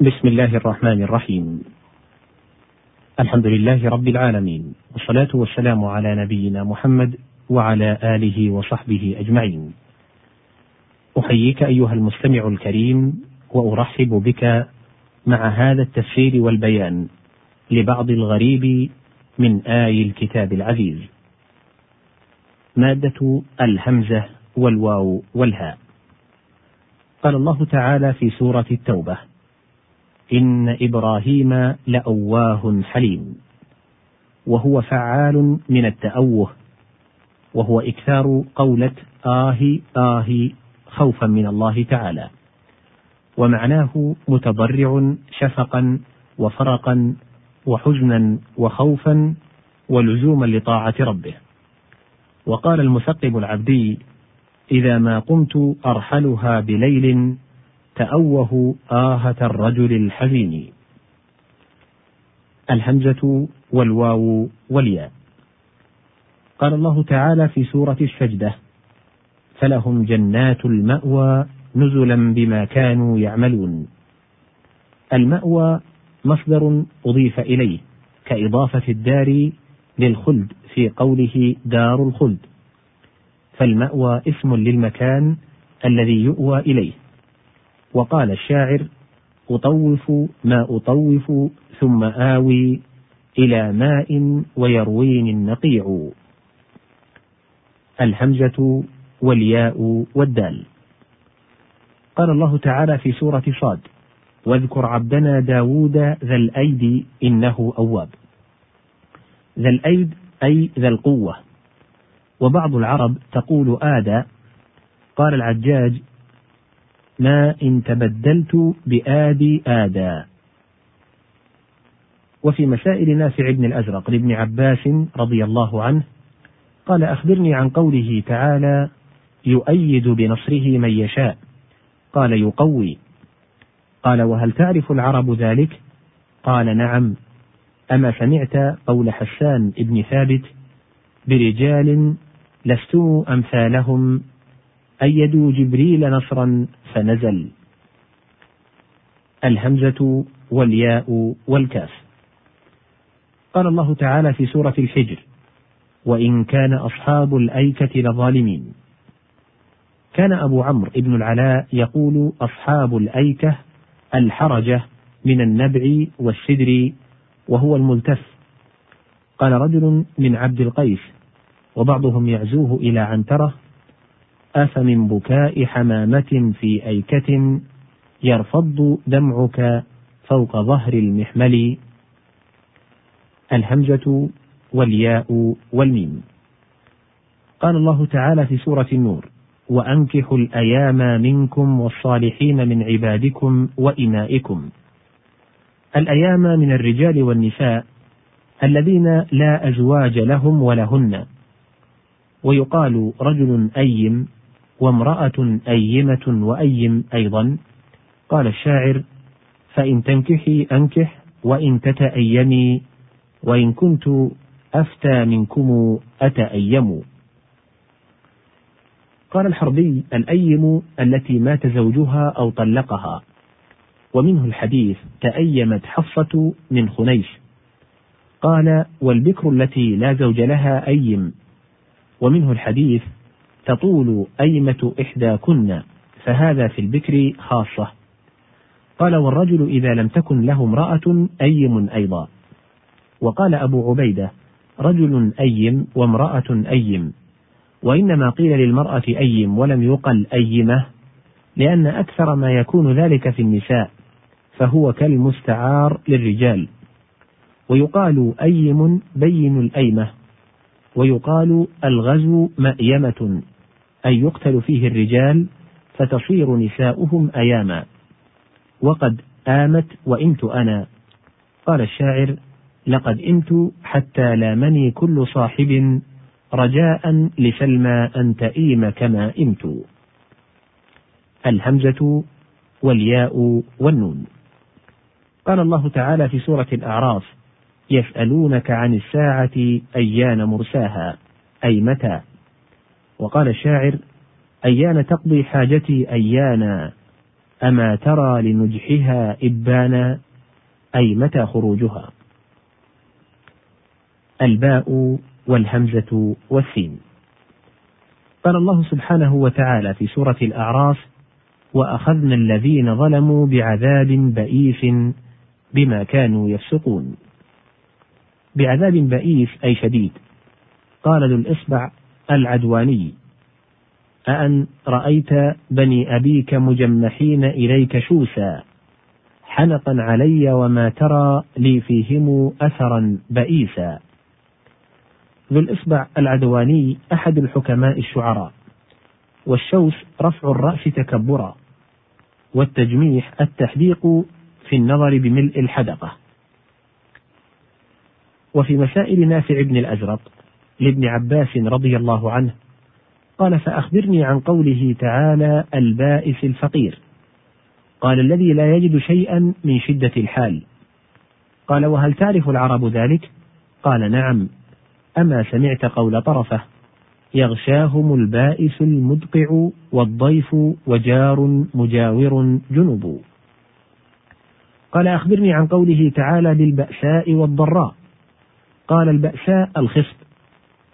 بسم الله الرحمن الرحيم. الحمد لله رب العالمين والصلاة والسلام على نبينا محمد وعلى آله وصحبه أجمعين. أحييك أيها المستمع الكريم وأرحب بك مع هذا التفسير والبيان لبعض الغريب من آي الكتاب العزيز. مادة الهمزة والواو والهاء. قال الله تعالى في سورة التوبة إن إبراهيم لأواه حليم. وهو فعال من التأوه. وهو إكثار قولة آه آه خوفا من الله تعالى. ومعناه متضرع شفقا وفرقا وحزنا وخوفا ولزوما لطاعة ربه. وقال المثقب العبدي إذا ما قمت أرحلها بليل تأوه آهة الرجل الحزين. الهمزة والواو والياء. قال الله تعالى في سورة السجدة فلهم جنات المأوى نزلا بما كانوا يعملون. المأوى مصدر أضيف إليه كإضافة الدار للخلد في قوله دار الخلد. فالمأوى اسم للمكان الذي يؤوى إليه. وقال الشاعر أطوف ما أطوف ثم آوي إلى ماء ويرويني النقيع. الهمزة والياء والدال. قال الله تعالى في سورة صاد واذكر عبدنا داود ذا الأيد إنه أواب. ذا الأيد أي ذا القوة. وبعض العرب تقول آدى. قال العجاج ما إن تبدلت بآدي آدى وفي مسائل نافع بن الأزرق لابن عباس رضي الله عنه قال أخبرني عن قوله تعالى يؤيد بنصره من يشاء. قال يقوي. قال وهل تعرف العرب ذلك؟ قال نعم. أما سمعت قول حسان بن ثابت برجال لستم أمثالهم. أيدوا جبريل نصرا فنزل. الهمزة والياء والكاف. قال الله تعالى في سورة الحجر وإن كان أصحاب الأيكة لظالمين. كان أبو عمرو بن العلاء يقول أصحاب الأيكة الحرجة من النبع والسدر وهو الملتف. قال رجل من عبد القيس وبعضهم يعزوه إلى عنترة أفمن بكاء حمامة في أيكة يرفض دمعك فوق ظهر المحمل. الهمزة والياء والميم. قال الله تعالى في سورة النور وأنكحوا الأيام منكم والصالحين من عبادكم وإمائكم. الأيام من الرجال والنساء الذين لا أزواج لهم ولهن. ويقال رجل أيم وامرأة أيمة وأيم أيضا. قال الشاعر فإن تنكحي أنكح وإن تتأيمي وإن كنت أفتى منكم أتأيم. قال الحربي الأيم التي مات زوجها أو طلقها. ومنه الحديث تأيمت حفصة من خنيس قال والبكر التي لا زوج لها أيم. ومنه الحديث تطول أيمة إحداكن فهذا في البكر خاصة. قال والرجل إذا لم تكن له امرأة أيم أيضا. وقال أبو عبيدة رجل أيم وامرأة أيم. وإنما قيل للمرأة أيم ولم يقل أيمة لأن أكثر ما يكون ذلك في النساء فهو كالمستعار للرجال. ويقال أيم بين الأيمة ويقال الغزو مأيمة. أي يقتل فيه الرجال فتصير نساؤهم أياما. وقد آمت وإمت أنا. قال الشاعر لقد إمت حتى لامني كل صاحب رجاء لسلمى أن تئيم كما إمت. الهمزة والياء والنون. قال الله تعالى في سورة الأعراف يسألونك عن الساعة أيان مرساها؟ أي متى؟ وقال الشاعر أيان تقضي حاجتي أيانا؟ أما ترى لنجحها إبانا؟ أي متى خروجها؟ الباء والهمزة والسين. قال الله سبحانه وتعالى في سورة الأعراف وأخذنا الذين ظلموا بعذاب بئيس بما كانوا يفسقون. بعذاب بئيس أي شديد. قال ذو الإصبع العدواني. أأن رأيت بني أبيك مجمحين إليك شوسا. حنقا علي وما ترى لي فيهم أثرا بئيسا. ذو الإصبع العدواني أحد الحكماء الشعراء. والشوس رفع الرأس تكبرا. والتجميح التحديق في النظر بملء الحدقة. وفي مسائل نافع بن الأزرق لابن عباس رضي الله عنه. قال فأخبرني عن قوله تعالى البائس الفقير. قال الذي لا يجد شيئا من شدة الحال. قال وهل تعرف العرب ذلك؟ قال نعم. أما سمعت قول طرفة يغشاهم البائس المدقع والضيف وجار مجاور جنب قال أخبرني عن قوله تعالى بالبأساء والضراء. قال البأساء الخصب.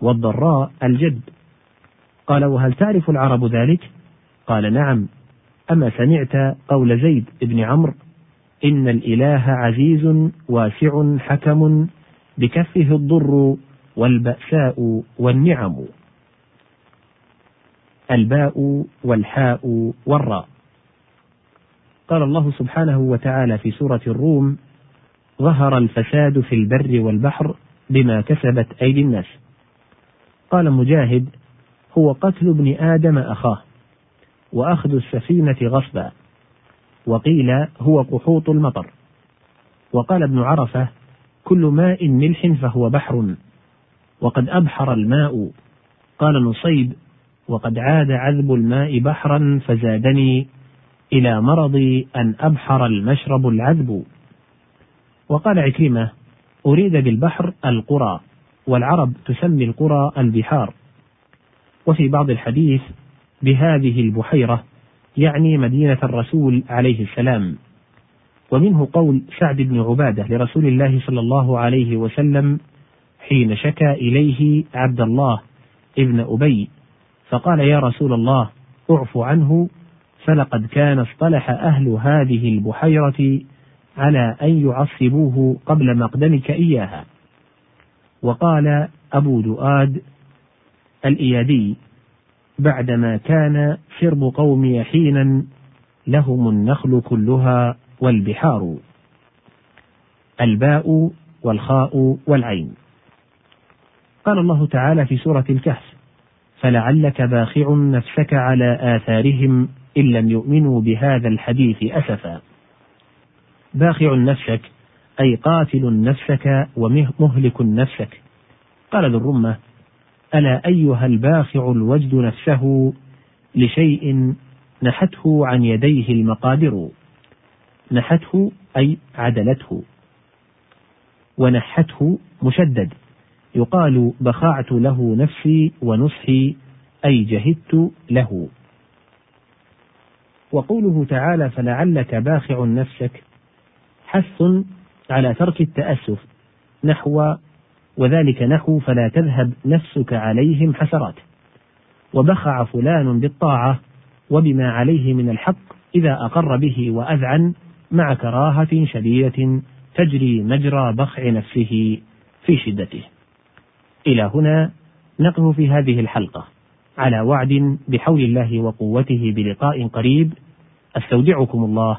والضراء الجد. قال وهل تعرف العرب ذلك؟ قال نعم. أما سمعت قول زيد بن عمرو إن الإله عزيز واسع حكم بكفه الضر والبأساء والنعم. الباء والحاء والراء. قال الله سبحانه وتعالى في سورة الروم ظهر الفساد في البر والبحر بما كسبت أيدي الناس. قال مجاهد هو قتل ابن آدم أخاه وأخذ السفينة غصبا وقيل هو قحوط المطر. وقال ابن عرفة كل ماء ملح فهو بحر وقد أبحر الماء. قال نصيب وقد عاد عذب الماء بحرا فزادني إلى مرضي أن أبحر المشرب العذب. وقال عكرمة أريد بالبحر القرى. والعرب تسمي القرى البحار. وفي بعض الحديث بهذه البحيرة يعني مدينة الرسول عليه السلام. ومنه قول سعد بن عبادة لرسول الله صلى الله عليه وسلم حين شكا إليه عبد الله ابن أبي فقال يا رسول الله اعف عنه فلقد كان اصطلح أهل هذه البحيرة على أن يعصبوه قبل مقدمك إياها. وقال أبو دؤاد الإيادي بعدما كان شرب قومي حينا لهم النخل كلها والبحار الباء والخاء والعين. قال الله تعالى في سورة الكهف فلعلك باخع نفسك على آثارهم إن لم يؤمنوا بهذا الحديث أسفا. باخع نفسك أي قاتل نفسك ومهلك نفسك. قال ذو الرمة ألا أيها الباخع الوجد نفسه لشيء نحته عن يديه المقادر؟ نحته أي عدلته. ونحته مشدد يقال بخعت له نفسي ونصحي أي جهدت له. وقوله تعالى فلعلك باخع نفسك حث على ترك التأسف نحو وذلك نحو فلا تذهب نفسك عليهم حسرات. وبخع فلان بالطاعة وبما عليه من الحق إذا أقر به وأذعن مع كراهة شديدة تجري مجرى بخع نفسه في شدته. إلى هنا نقف في هذه الحلقة. على وعد بحول الله وقوته بلقاء قريب أستودعكم الله.